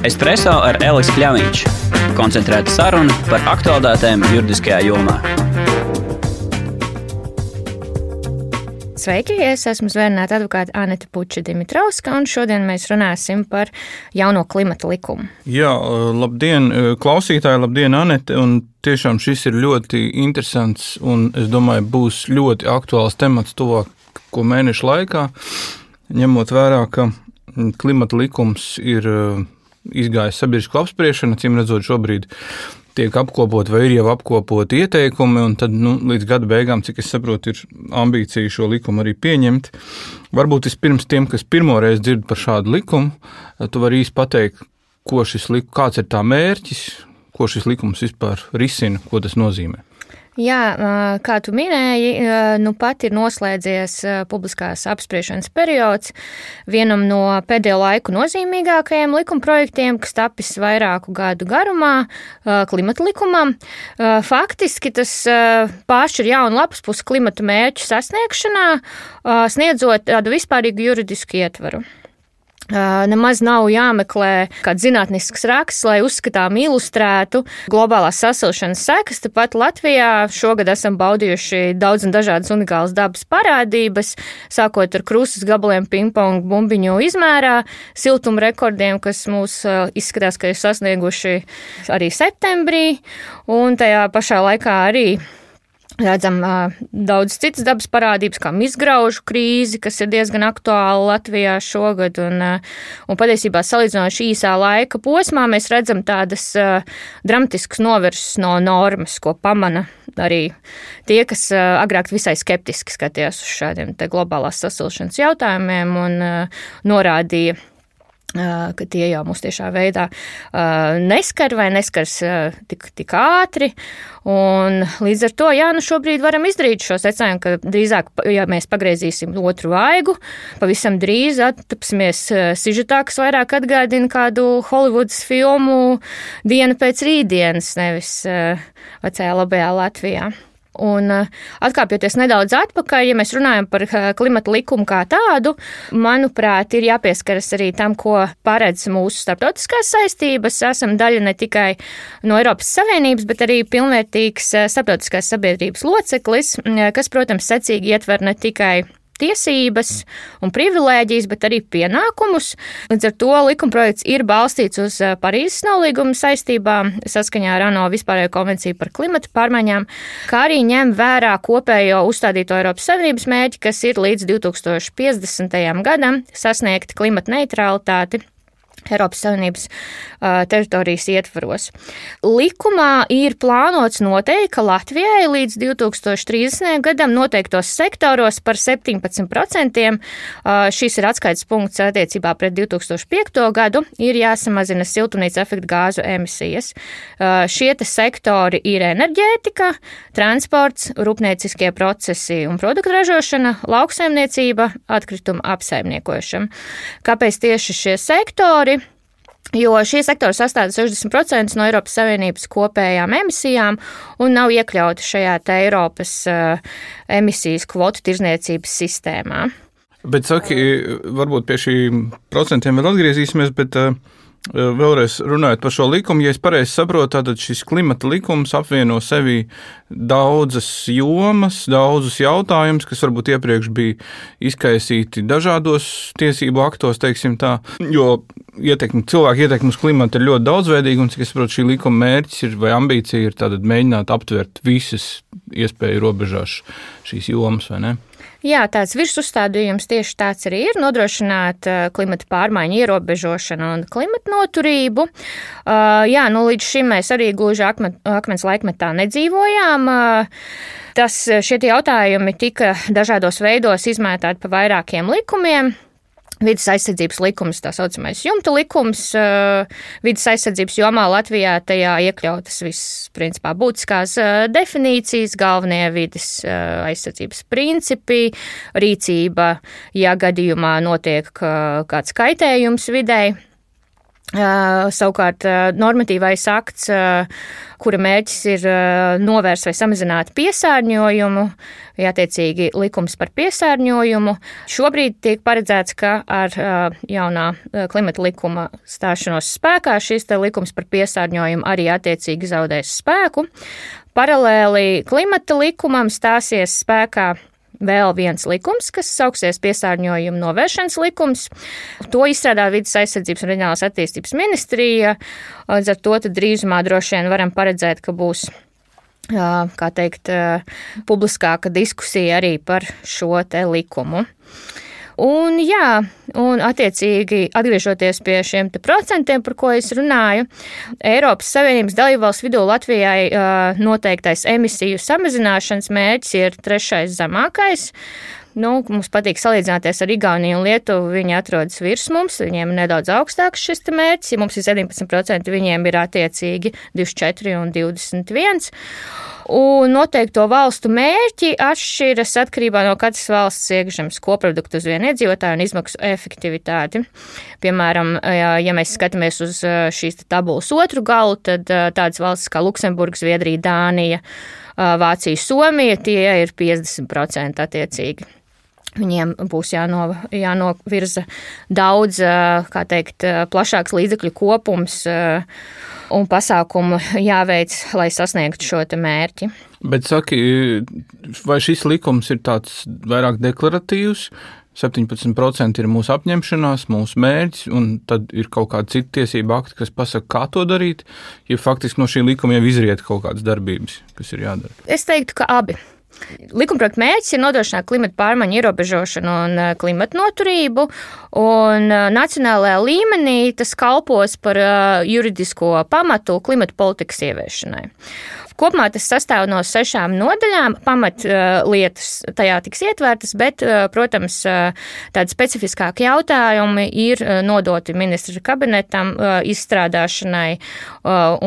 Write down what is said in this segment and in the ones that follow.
Espreso ar Elisu Kļāviņš. Koncentrēta saruna par aktuālitātēm juridiskajā jomā. Sveiki, es esmu zvērnēta advokāta Anita Puča Dimitrovska, un šodien mēs runāsim par jauno klimata likumu. Jā, labdien, klausītāji, labdien, Anita, un tiešām šis ir ļoti interesants, un es domāju, būs ļoti aktuāls temats tuvāko mēnešu laikā, ņemot vērā, ka klimata likums ir izgājis sabiedrisko apspriešanu, cīm redzot, šobrīd tiek apkopot vai ir jau apkopot ieteikumi, un tad nu, līdz gada beigām, cik es saprotu, ir ambīcija šo likumu arī pieņemt. Varbūt vispirms tiem, kas pirmoreiz dzird par šādu likumu, tu vari īsti pateikt, ko šis likums, kāds ir tā mērķis, ko šis likums vispār risina, ko tas nozīmē. Jā, kā tu minēji, nu pat ir noslēdzies publiskās apspriešanas periods vienam no pēdējo laiku nozīmīgākajiem likumprojektiem, kas tapis vairāku gadu garumā, klimata likumam. Faktiski tas pāršķir jaunu lapas pusi klimata mērķu sasniegšanā, sniedzot tādu vispārīgu juridisku ietvaru. Nemaz nav jāmeklē kāds zinātnisks raksts, lai uzskatām ilustrētu globālās sasilšanas sekas. Tāpat Latvijā šogad esam baudījuši daudz un dažādas unikālas dabas parādības, sākot ar krustas gabaliem pingpong bumbiņu izmērā, siltuma rekordiem, kas mūs izskatās, ka ir sasnieguši arī septembrī, un tajā pašā laikā arī Redzam uh, daudz citas dabas parādības, kā izgraužu krīzi, kas ir diezgan aktuāla Latvijā šogad. Un, uh, un patiesībā, salīdzinoši īsā laika posmā, mēs redzam tādas uh, dramatiskas novirses no normas, ko pamana arī tie, kas uh, agrāk visai skeptiski skatījās uz šādiem globālās sasilšanas jautājumiem un uh, norādīja ka tie jau mūs tiešā veidā neskar vai neskars tik, tik ātri. Un līdz ar to, jā, nu šobrīd varam izdarīt šo secinājumu, ka drīzāk, ja mēs pagriezīsim otru vaigu, pavisam drīz attapsimies sižetā, kas vairāk atgādina kādu Hollywoods filmu dienu pēc rītdienas, nevis vecajā labajā Latvijā. Un eh, atkāpjoties nedaudz atpakaļ, ja mēs runājam par eh, klimata likumu kā tādu, manuprāt, ir jāpieskaras arī tam, ko paredz mūsu starptautiskās saistības. Esam daļa ne tikai no Eiropas Savienības, bet arī pilnvērtīgs eh, starptautiskās sabiedrības loceklis, kas, protams, secīgi ietver ne tikai tiesības un privilēģijas, bet arī pienākumus. Līdz ar to likumprojekts ir balstīts uz Parīzes nolīguma saistībām saskaņā ar ANO vispārējo konvenciju par klimatu pārmaiņām, kā arī ņem vērā kopējo uzstādīto Eiropas Savienības mērķi, kas ir līdz 2050. gadam sasniegt klimata neutralitāti Eiropas Savienības uh, teritorijas ietvaros. Likumā ir plānots noteikt, ka Latvijai līdz 2030. gadam noteiktos sektoros par 17% uh, šis ir atskaites punkts attiecībā pret 2005. gadu ir jāsamazina siltumnīca efekta gāzu emisijas. Uh, šie sektori ir enerģētika, transports, rūpnieciskie procesi un produktu ražošana, lauksaimniecība, atkrituma apsaimniekošana. Kāpēc tieši šie sektori? Jo šie sektori sastāv 60% no Eiropas Savienības kopējām emisijām un nav iekļauti šajā Eiropas uh, emisijas kvotu tirzniecības sistēmā. Bet, saki, varbūt pie šīm procentiem vēl atgriezīsimies, bet uh, Vēlreiz runājot par šo likumu, ja es pareizi saprotu, tad šis klimata likums apvieno sevi daudzas jomas, daudzus jautājumus, kas varbūt iepriekš bija izkaisīti dažādos tiesību aktos, teiksim tā, jo ietekmi, cilvēku ietekmi uz klimatu ir ļoti daudzveidīga, un cik es saprotu, šī likuma mērķis ir vai ambīcija ir tātad mēģināt aptvert visas iespēju robežās šīs jomas, vai ne? Jā, tāds virsuzstādījums tieši tāds arī ir - nodrošināt uh, klimata pārmaiņu ierobežošanu un klimata noturību. Uh, jā, nu līdz šim mēs arī gluži akmen, akmens laikmetā nedzīvojām. Uh, tas, šie jautājumi tika dažādos veidos izmētāti pa vairākiem likumiem. Vides aizsardzības likums, tā saucamais jumta likums, vidas aizsardzības jomā Latvijā tajā iekļautas viss, principā, būtiskās definīcijas, galvenie vidas aizsardzības principi, rīcība, ja gadījumā notiek kāds kaitējums videi. Savukārt, normatīvais akts, kura mērķis ir novērst vai samazināt piesārņojumu, vai attiecīgi likums par piesārņojumu, šobrīd tiek paredzēts, ka ar jaunā klimata likuma stāšanos spēkā šis likums par piesārņojumu arī attiecīgi zaudēs spēku. Paralēli klimata likumam stāsies spēkā vēl viens likums, kas sauksies piesārņojuma novēršanas likums. To izstrādā Vides aizsardzības un reģionālās attīstības ministrija. Līdz ar to drīzumā droši vien varam paredzēt, ka būs kā teikt, publiskāka diskusija arī par šo likumu. Un, jā, un attiecīgi atgriežoties pie šiem procentiem, par ko es runāju, Eiropas Savienības dalībvalsts vidū Latvijai uh, noteiktais emisiju samazināšanas mērķis ir trešais zemākais. Nu, mums patīk salīdzināties ar Igauniju un Lietuvu. Viņi atrodas virs mums, viņiem ir nedaudz augstāks šis mērķis. Ja mums ir 17%, viņiem ir attiecīgi 24 un 21. Un noteikto valstu mērķi atšķiras atkarībā no katras valsts iekšzemes koprodukta uz vienu iedzīvotāju un izmaksu efektivitāti. Piemēram, ja mēs skatāmies uz šīs tabulas otru galu, tad tādas valstis kā Luksemburga, Zviedrija, Dānija, Vācija, Somija tie ir 50% attiecīgi. Viņiem būs jāno, jānovirza daudz, kā teikt, plašāks līdzekļu kopums un pasākumu jāveic, lai sasniegtu šo mērķi. Bet saki, vai šis likums ir tāds vairāk deklaratīvs? 17% ir mūsu apņemšanās, mūsu mērķis, un tad ir kaut kāda cita tiesība akti, kas pasaka, kā to darīt. Ja faktiski no šī likuma jau izriet kaut kādas darbības, kas ir jādara. Es teiktu, ka abi. Likumprojekta mērķis ir nodrošināt klimata pārmaiņu ierobežošanu un eh, klimata noturību, un eh, nacionālajā līmenī tas kalpos par eh, juridisko pamatu klimata politikas ieviešanai. Kopumā tas sastāv no sešām nodaļām. Pamatlietas tajā tiks ietvertas, bet, protams, tādi specifiskāki jautājumi ir nodoti ministra kabinetam izstrādāšanai,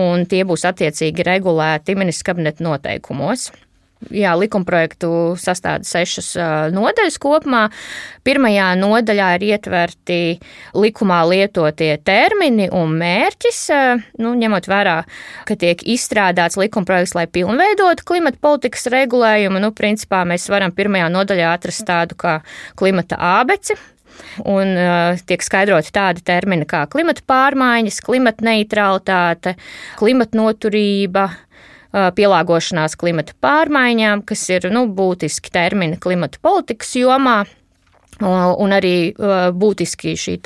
un tie būs attiecīgi regulēti ministra kabineta noteikumos. Jā, likumprojektu sastāda sešas nodaļas kopumā. Pirmajā nodaļā ir ietverti likumā lietotie termini un mērķis, nu, ņemot vērā, ka tiek izstrādāts likumprojekts, lai pilnveidotu klimata politikas regulējumu. Nu, principā mēs varam pirmajā nodaļā atrast tādu kā klimata ābeci, Un uh, tiek skaidroti tādi termini kā klimata pārmaiņas, klimata neutralitāte, klimata noturība, pielāgošanās klimata pārmaiņām, kas ir nu, būtiski termini klimata politikas jomā. Un arī būtiski šī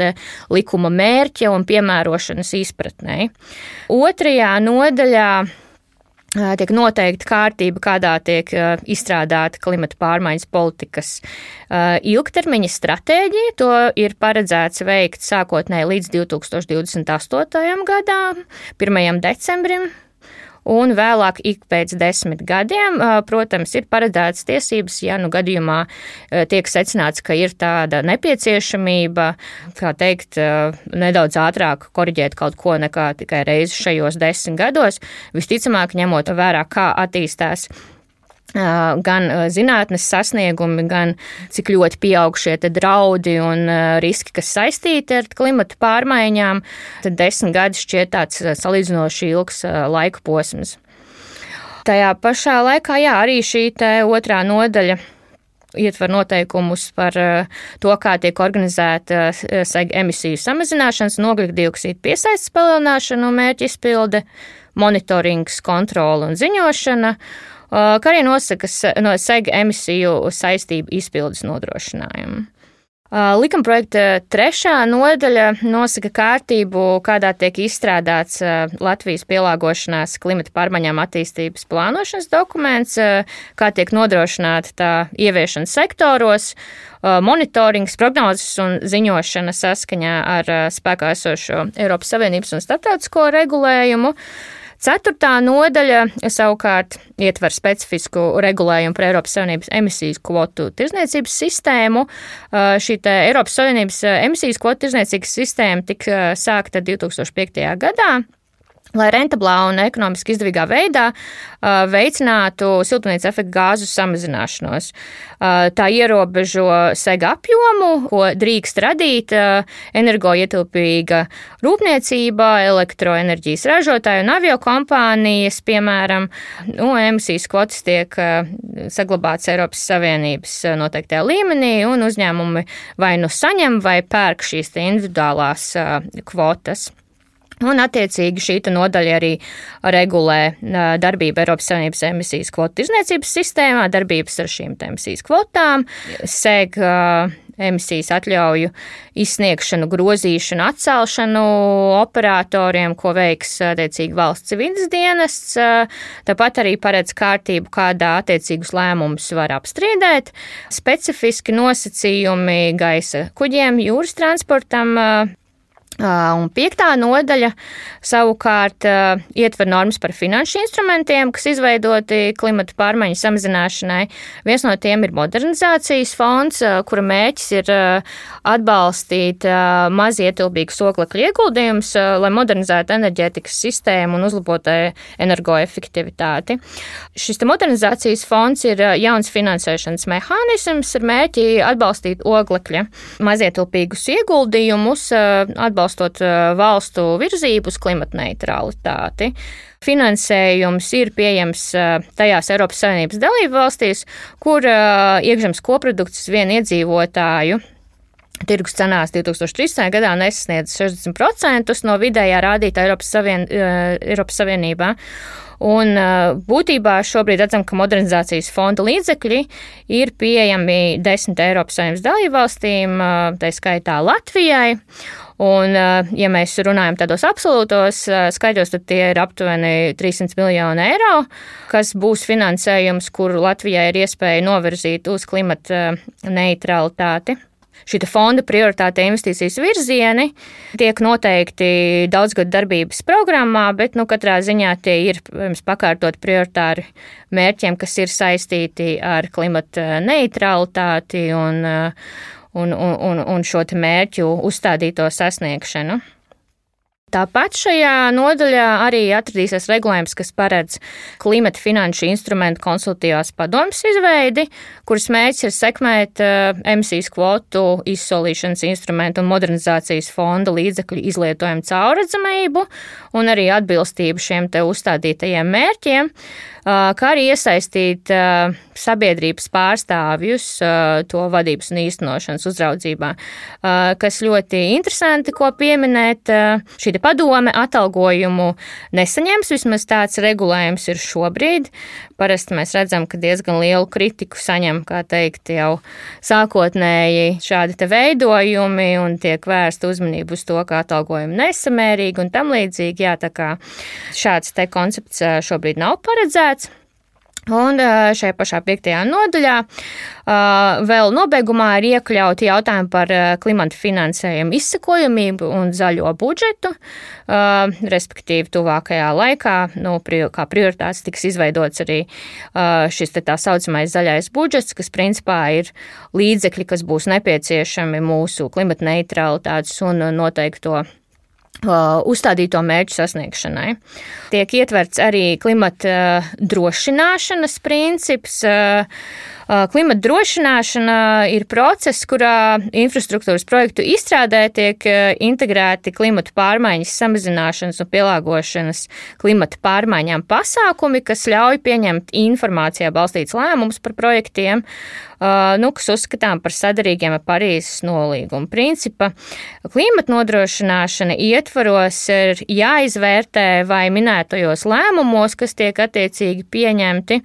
likuma mērķa un piemērošanas izpratnē. Otrajā nodaļā tiek noteikta kārtība, kādā tiek izstrādāta klimata pārmaiņas politikas ilgtermiņa stratēģija. To ir paredzēts veikt sākotnēji līdz 2028. gadam, 1. decembrim un vēlāk ik pēc desmit gadiem, protams, ir paredzētas tiesības, ja nu gadījumā tiek secināts, ka ir tāda nepieciešamība, kā teikt, nedaudz ātrāk koriģēt kaut ko nekā tikai reizi šajos desmit gados, visticamāk ņemot vērā, kā attīstās gan zinātnes sasniegumi, gan cik ļoti pieaug šie draudi un riski, kas saistīti ar klimatu pārmaiņām, tad desmit gadi šķiet tāds salīdzinoši ilgs laika posms. Tajā pašā laikā, jā, arī šī otrā nodaļa ietver noteikumus par to, kā tiek organizēta emisiju samazināšanas, nogļu dioksīdu piesaistes palielināšana un mērķa izpilde, monitorings, kontrola un ziņošana kā arī nosaka no sega emisiju saistību izpildes nodrošinājumu. Likumprojekta trešā nodaļa nosaka kārtību, kādā tiek izstrādāts Latvijas pielāgošanās klimata pārmaiņām attīstības plānošanas dokuments, kā tiek nodrošināta tā ieviešana sektoros, monitorings, prognozes un ziņošana saskaņā ar spēkā esošo Eiropas Savienības un starptautisko regulējumu. Ceturtā nodaļa savukārt ietver specifisku regulējumu par Eiropas Savienības emisijas kvotu tirzniecības sistēmu. Šī Eiropas Savienības emisijas kvotu tirzniecības sistēma tika sākta 2005. gadā. Lai rentablā un ekonomiski izdevīgā veidā veicinātu siltumnīca efekta gāzu samazināšanos. Tā ierobežo sega apjomu, ko drīkst radīt energoietilpīga rūpniecība, elektroenerģijas ražotāji un avio kompānijas, piemēram, nu, emisijas kvotas tiek saglabāts Eiropas Savienības noteiktajā līmenī, un uzņēmumi vai nu saņem vai pērk šīs individuālās kvotas. Un, attiecīgi, šī nodaļa arī regulē darbību Eiropas Savienības emisijas kvotu tirzniecības sistēmā, darbības ar šīm emisijas kvotām, seg emisijas atļauju izsniegšanu, grozīšanu, atcelšanu operatoriem, ko veiks attiecīgi valsts vidas dienests. Tāpat arī paredz kārtību, kādā attiecīgus lēmumus var apstrīdēt. Specifiski nosacījumi gaisa kuģiem, jūras transportam Un piektā nodaļa savukārt ietver normas par finanšu instrumentiem, kas izveidoti klimata pārmaiņu samazināšanai. Viens no tiem ir modernizācijas fonds, kura mēķis ir atbalstīt mazietilpīgus oglekļu ieguldījumus, lai modernizētu enerģētikas sistēmu un uzlabotu energoefektivitāti. Šis modernizācijas fonds ir jauns finansēšanas mehānisms ar mēķi atbalstīt oglekļa mazietilpīgus ieguldījumus, atbalstīt atbalstot valstu virzību uz klimata neutralitāti. Finansējums ir pieejams tajās Eiropas Savienības dalību valstīs, kur iekšzemes koprodukts vienu iedzīvotāju Tirgus cenās 2013. gadā nesasniedz 60% no vidējā rādītāja Eiropas, Savien, Eiropas Savienībā. Un būtībā šobrīd redzam, ka modernizācijas fonda līdzekļi ir pieejami desmit Eiropas Savienības dalībvalstīm, tā skaitā Latvijai. Un, ja mēs runājam tādos absolūtos skaidros, tad tie ir aptuveni 300 miljoni eiro, kas būs finansējums, kuru Latvijai ir iespēja novirzīt uz klimata neutralitāti šī fonda prioritāte investīcijas virzieni tiek noteikti daudzgadu darbības programmā, bet nu, katrā ziņā tie ir pirms pakārtot prioritāri mērķiem, kas ir saistīti ar klimata neutralitāti un, un, un, un šo mērķu uzstādīto sasniegšanu. Tāpat šajā nodaļā arī atradīsies regulējums, kas paredz klimata finanšu instrumentu konsultīvās padomas izveidi, kuras mērķis ir sekmēt uh, emisijas kvotu izsolīšanas instrumentu un modernizācijas fonda līdzekļu izlietojumu caurredzamību un arī atbilstību šiem te uzstādītajiem mērķiem. Kā arī iesaistīt sabiedrības pārstāvjus to vadības un īstenošanas uzraudzībā. Kas ļoti interesanti, ko pieminēt, šī padome atalgojumu nesaņems, vismaz tāds regulējums ir šobrīd. Parasti mēs redzam, ka diezgan lielu kritiku saņem, kā teikt, jau sākotnēji šādi te veidojumi un tiek vērsta uzmanība uz to, ka atalgojumi nesamērīgi un tam līdzīgi. Jā, tā kā šāds te koncepts šobrīd nav paredzēts. Un šajā pašā piektajā nodaļā vēl nobeigumā ir iekļauti jautājumi par klimata finansējumu izsekojamību un zaļo budžetu, respektīvi tuvākajā laikā, nu, kā prioritāts tiks izveidots arī šis tā saucamais zaļais budžets, kas principā ir līdzekļi, kas būs nepieciešami mūsu klimata neutralitātes un noteikto uzstādīto mērķu sasniegšanai. Tiek ietverts arī klimata drošināšanas princips. Uh, klimata drošināšana ir process, kurā infrastruktūras projektu izstrādē tiek integrēti klimata pārmaiņas samazināšanas un pielāgošanas klimata pārmaiņām pasākumi, kas ļauj pieņemt informācijā balstīts lēmums par projektiem, nu, kas uzskatām par sadarīgiem ar Parīzes nolīgumu. Principa klimata nodrošināšana ietvaros ir jāizvērtē vai minētajos lēmumos, kas tiek attiecīgi pieņemti,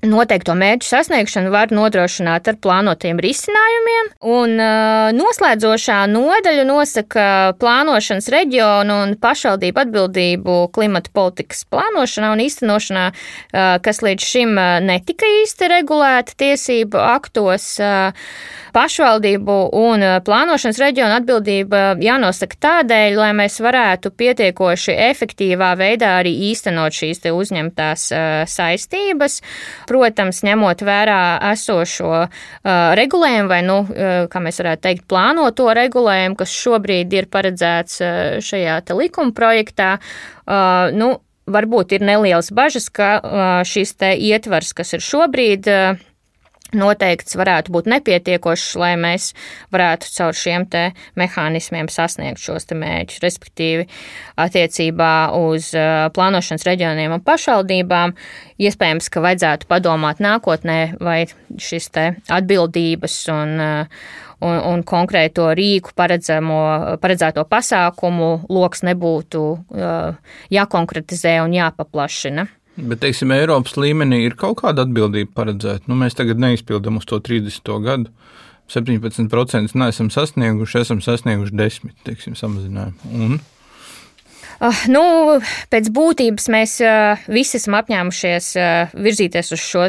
Noteikto mērķu sasniegšanu var nodrošināt ar plānotiem risinājumiem, un noslēdzošā nodaļa nosaka plānošanas reģionu un pašvaldību atbildību klimata politikas plānošanā un īstenošanā, kas līdz šim netika īsti regulēta tiesību aktos. Pašvaldību un plānošanas reģionu atbildība jānosaka tādēļ, lai mēs varētu pietiekoši efektīvā veidā arī īstenot šīs uzņemtās saistības. Protams, ņemot vērā esošo regulējumu vai, nu, kā mēs varētu teikt, plānoto regulējumu, kas šobrīd ir paredzēts šajā likuma projektā. Nu, varbūt ir nelielas bažas, ka šis te ietvars, kas ir šobrīd, noteikts varētu būt nepietiekošs, lai mēs varētu caur šiem te mehānismiem sasniegt šos te mērķus, respektīvi attiecībā uz plānošanas reģioniem un pašvaldībām. Iespējams, ka vajadzētu padomāt nākotnē, vai šis te atbildības un, un, un konkrēto rīku paredzēto pasākumu loks nebūtu jākonkretizē un jāpaplašina. Bet, teiksim, Eiropas līmenī ir kaut kāda atbildība paredzēta. Nu, mēs tagad neizpildām uz to 30. gadu. 17% neesam sasnieguši, esam sasnieguši 10% teiksim, samazinājumu. Un nu, pēc būtības mēs uh, visi esam apņēmušies uh, virzīties uz šo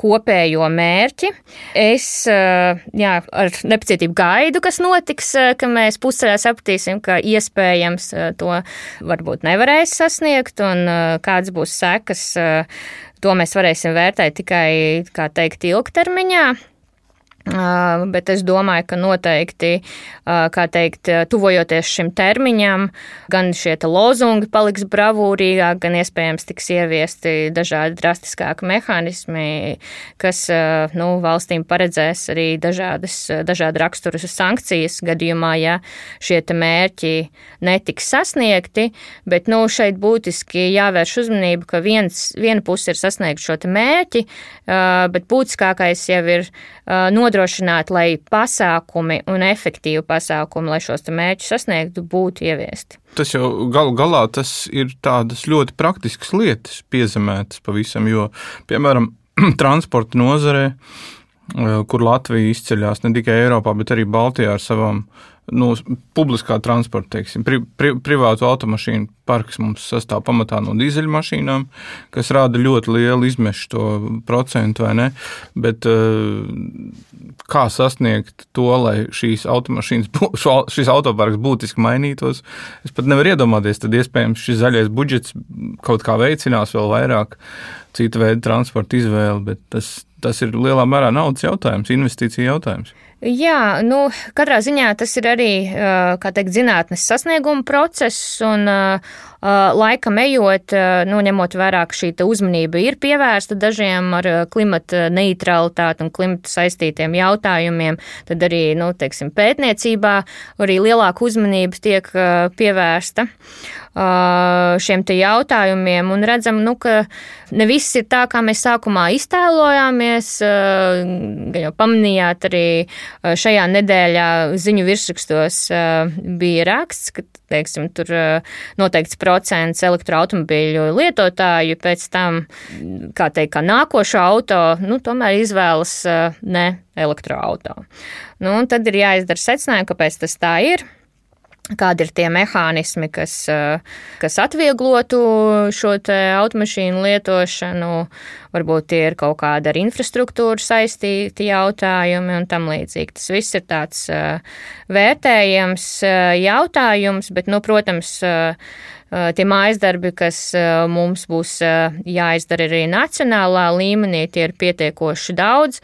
kopējo mērķi. Es jā, ar nepacietību gaidu, kas notiks, ka mēs pusceļā sapratīsim, ka iespējams to varbūt nevarēs sasniegt un kādas būs sekas. To mēs varēsim vērtēt tikai, teikt, ilgtermiņā. Bet es domāju, ka noteikti, kā teikt, tuvojoties šim termiņam, gan šie lozungi paliks bravūrīgāk, gan iespējams tiks ieviesti dažādi drastiskāki mehānismi, kas nu, valstīm paredzēs arī dažādas, dažādi raksturus sankcijas gadījumā, ja šie mērķi netiks sasniegti. Bet nu, šeit būtiski jāvērš uzmanība, ka viens, viena puse ir sasniegt šo mērķi, bet būtiskākais jau ir nodrošināt, lai pasākumi un efektīvi pasākumi, lai šos mērķus sasniegtu, būtu ieviesti. Tas jau galu galā tas ir tādas ļoti praktiskas lietas piezemētas pavisam, jo, piemēram, transporta nozarē, kur Latvija izceļas ne tikai Eiropā, bet arī Baltijā ar savām nu, publiskā transporta, teiksim, pri, pri, privātu automašīnu parks mums sastāv pamatā no dīzeļmašīnām, kas rāda ļoti lielu izmešu to procentu, vai ne? Bet eh, kā sasniegt to, lai šīs automašīnas, šis autoparks būtiski mainītos, es pat nevaru iedomāties, tad iespējams šis zaļais budžets kaut kā veicinās vēl vairāk citu veidu transporta izvēli, bet tas, tas ir lielā mērā naudas jautājums, investīcija jautājums. Jā, nu, katrā ziņā tas ir arī, teikt, zinātnes sasnieguma process, un laikam ejot, nu, ņemot vērā, ka šī uzmanība ir pievērsta dažiem ar klimata neutralitāti un klimata saistītiem jautājumiem, tad arī, nu, teiksim, pētniecībā arī lielāka uzmanība tiek pievērsta šiem jautājumiem un redzam, nu, ka ne viss ir tā, kā mēs sākumā iztēlojāmies. Jau pamanījāt arī šajā nedēļā ziņu virsrakstos bija raksts, ka, teiksim, tur noteikts procents elektroautomobīļu lietotāju pēc tam, kā teikt, kā nākošo auto, nu, tomēr izvēlas ne elektroauto. Nu, tad ir jāizdara secinājumi, kāpēc tas tā ir kādi ir tie mehānismi, kas, eh, kas atvieglotu šo automašīnu lietošanu, varbūt tie ir kaut kāda ar infrastruktūru saistīti jautājumi un tam līdzīgi. Tas viss ir tāds eh, vērtējams eh, jautājums, bet, nu, protams, tie mājas darbi, kas mums būs jāizdara arī nacionālā līmenī, tie ir pietiekoši daudz.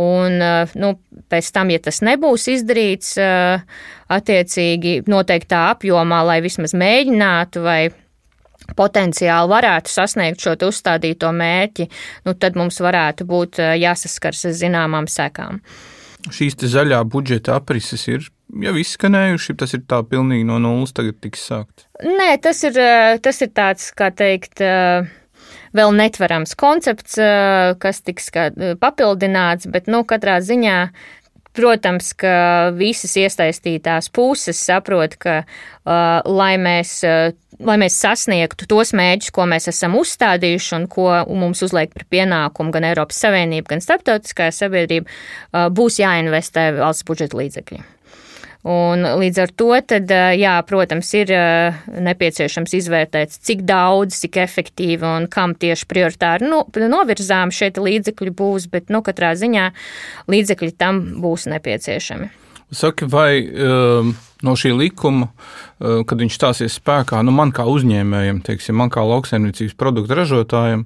Un, nu, pēc tam, ja tas nebūs izdarīts, attiecīgi noteiktā apjomā, lai vismaz mēģinātu vai potenciāli varētu sasniegt šo uzstādīto mērķi, nu, tad mums varētu būt jāsaskars ar zināmām sekām. Šīs zaļā budžeta aprises ir jau izskanējuši, tas ir tā pilnīgi no nulles tagad tiks sākt? Nē, tas ir, tas ir tāds, kā teikt, vēl netverams koncepts, kas tiks papildināts, bet, nu, katrā ziņā Protams, ka visas iesaistītās puses saprot, ka, uh, lai, mēs, uh, lai mēs sasniegtu tos mērķus, ko mēs esam uzstādījuši un ko mums uzliek par pienākumu gan Eiropas Savienība, gan starptautiskā sabiedrība, uh, būs jāinvestē valsts budžeta līdzekļi. Un līdz ar to, tad, jā, protams, ir nepieciešams izvērtēt, cik daudz, cik efektīvi un kam tieši prioritāri nu, novirzām šie līdzekļi būs, bet nu, katrā ziņā līdzekļi tam būs nepieciešami. Saki, vai um, no šī likuma, uh, kad viņš stāsies spēkā, nu man kā uzņēmējam, teiksim, man kā lauksaimniecības produktu ražotājam,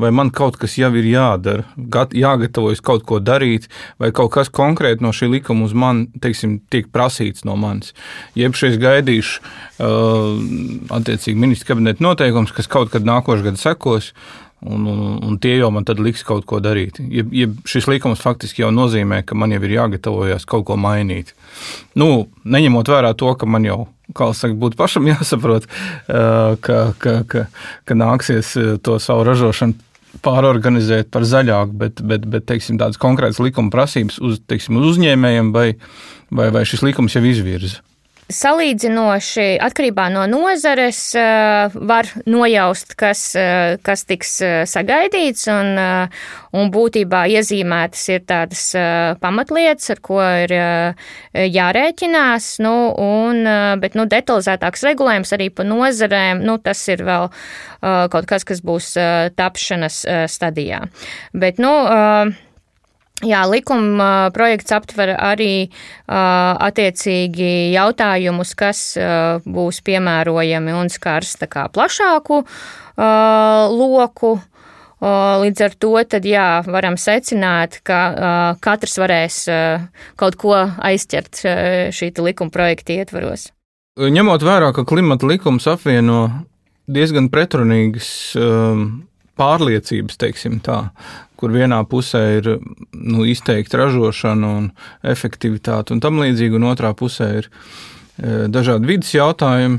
vai man kaut kas jau ir jādara, gat, jāgatavojas kaut ko darīt, vai kaut kas konkrēti no šī likuma uz mani, teiksim, tiek prasīts no manis. Jeb šeit gaidīšu, uh, attiecīgi, ministra kabineta noteikums, kas kaut kad nākošais gads sekos. Un, un, un tie jau man tad liks kaut ko darīt. Ja, ja šis likums faktiski jau nozīmē, ka man jau ir jāgatavojas kaut ko mainīt. Nu, neņemot vērā to, ka man jau, kā saka, būtu pašam jāsaprot, ka, ka, ka, ka nāksies to savu ražošanu pārorganizēt par zaļāku, bet, bet, bet teiksim, tādas konkrētas likuma prasības uz, teiksim, uz uzņēmējiem vai, vai, vai šis likums jau izvirza. Salīdzinoši atkarībā no nozares eh, var nojaust, kas, eh, kas tiks eh, sagaidīts, un, un būtībā iezīmētas ir tādas pamatlietas, ar ko ir jārēķinās, nu, un, bet nu, detalizētāks regulējums arī pa nozarēm, nu, tas ir vēl kaut kas, kas būs tapšanas stadijā. Bet, nu, Jā, likuma projekts aptver arī uh, attiecīgi jautājumus, kas uh, būs piemērojami un skars kā plašāku uh, loku. Uh, līdz ar to tad, jā, varam secināt, ka uh, katrs varēs uh, kaut ko aizķert uh, šī likuma projekta ietvaros. Ņemot vērā, ka klimata likums apvieno diezgan pretrunīgas um, pārliecības, teiksim tā, kur vienā pusē ir nu, izteikta ražošana un efektivitāte un tam līdzīgi, un otrā pusē ir e, dažādi vidas jautājumi.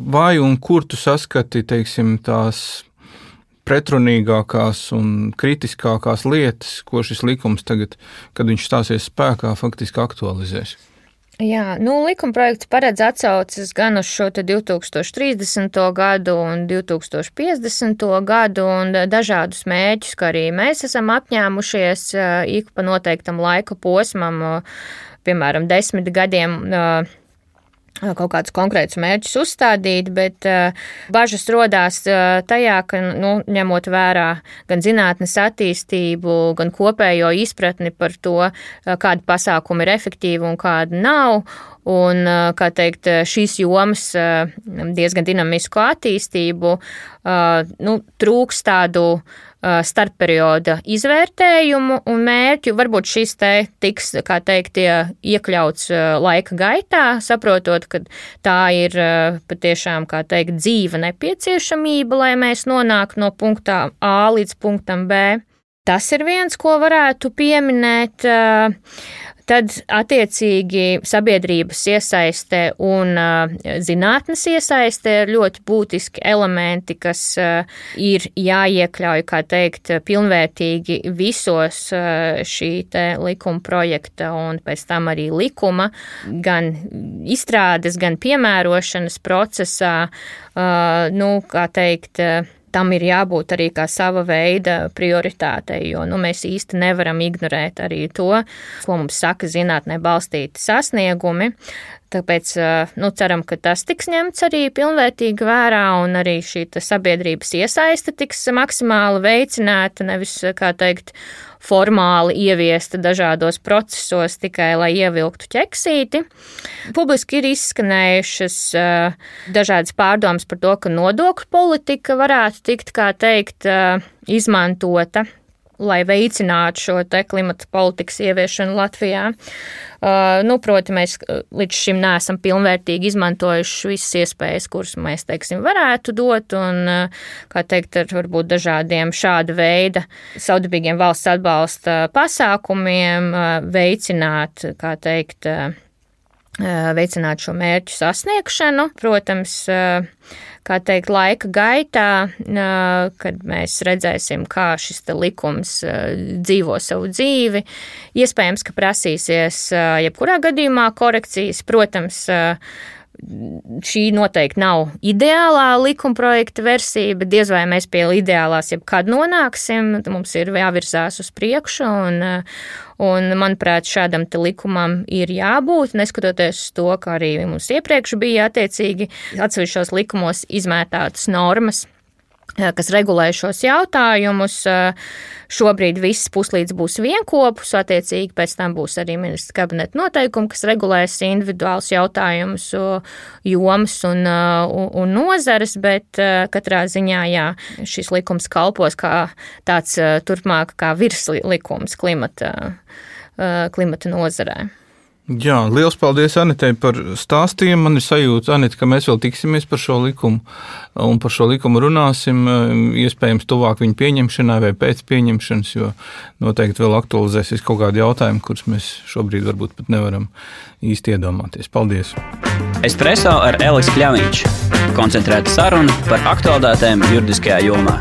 Vai un kur tu saskati, teiksim, tās pretrunīgākās un kritiskākās lietas, ko šis likums tagad, kad viņš stāsies spēkā, faktiski aktualizēs? Jā, nu, likumprojekts paredz atsauces gan uz šo 2030. gadu un 2050. gadu un dažādus mēģus, kā arī mēs esam apņēmušies ik pa noteiktam laika posmam, piemēram, desmit gadiem kaut kādus konkrētus mērķus uzstādīt, bet bažas rodās tajā, ka, nu, ņemot vērā gan zinātnes attīstību, gan kopējo izpratni par to, kādi pasākumi ir efektīvi un kādi nav, un, teikt, šīs jomas diezgan dinamisku attīstību, nu, trūks tādu starpperioda izvērtējumu un mērķu. Varbūt šis te tiks, kā teikt, iekļauts laika gaitā, saprotot, ka tā ir patiešām, kā teikt, dzīva nepieciešamība, lai mēs nonāktu no punktā A līdz punktam B. Tas ir viens, ko varētu pieminēt. Tad, attiecīgi, sabiedrības iesaiste un uh, zinātnes iesaiste ir ļoti būtiski elementi, kas uh, ir jāiekļauj, kā teikt, pilnvērtīgi visos uh, šī likuma projekta un pēc tam arī likuma, gan izstrādes, gan piemērošanas procesā, nu, kā teikt, tam ir jābūt arī kā sava veida prioritātei, jo nu, mēs īsti nevaram ignorēt arī to, ko mums saka zinātnē balstīti sasniegumi. Tāpēc nu, ceram, ka tas tiks ņemts arī pilnvērtīgi vērā un arī šī sabiedrības iesaiste tiks maksimāli veicināta, nevis, kā teikt, formāli ieviesta dažādos procesos tikai, lai ievilktu ķeksīti. Publiski ir izskanējušas dažādas pārdomas par to, ka nodokļu politika varētu tikt, kā teikt, izmantota lai veicinātu šo klimata politikas ieviešanu Latvijā. Uh, nu, proti, mēs uh, līdz šim neesam pilnvērtīgi izmantojuši visas iespējas, kuras mēs, teiksim, varētu dot, un, uh, kā teikt, ar varbūt dažādiem šāda veida saudabīgiem valsts atbalsta pasākumiem uh, veicināt, kā teikt, uh, veicināt šo mērķu sasniegšanu. Protams, kā teikt, laika gaitā, kad mēs redzēsim, kā šis likums dzīvo savu dzīvi, iespējams, ka prasīsies jebkurā gadījumā korekcijas. Protams, šī noteikti nav ideālā likumprojekta versija, bet diez vai mēs pie ideālās jebkad nonāksim. Mums ir jāvirzās uz priekšu, un, un manuprāt, šādam likumam ir jābūt, neskatoties uz to, ka arī mums iepriekš bija attiecīgi atsevišķos likumos izmētātas normas kas regulē šos jautājumus. Šobrīd viss puslīdz būs vienopus, attiecīgi pēc tam būs arī ministrs kabineta noteikumi, kas regulēs individuāls jautājumus, jomas un, un, un nozares, bet katrā ziņā jā, šis likums kalpos kā tāds turpmāk kā virslikums klimata, klimata nozarē. Jā, liels paldies Anitei par stāstījumu. Man ir sajūta, Anita, ka mēs vēl tiksimies par šo likumu un par šo likumu runāsim. Iespējams, tuvāk viņa pieņemšanai vai pēc pieņemšanas, jo noteikti vēl aktualizēsies kaut kādi jautājumi, kurus mēs šobrīd varbūt pat nevaram īsti iedomāties. Paldies! Espreso ar Elisu Kļāviņš. Koncentrēta saruna par aktuālitātēm juridiskajā jomā.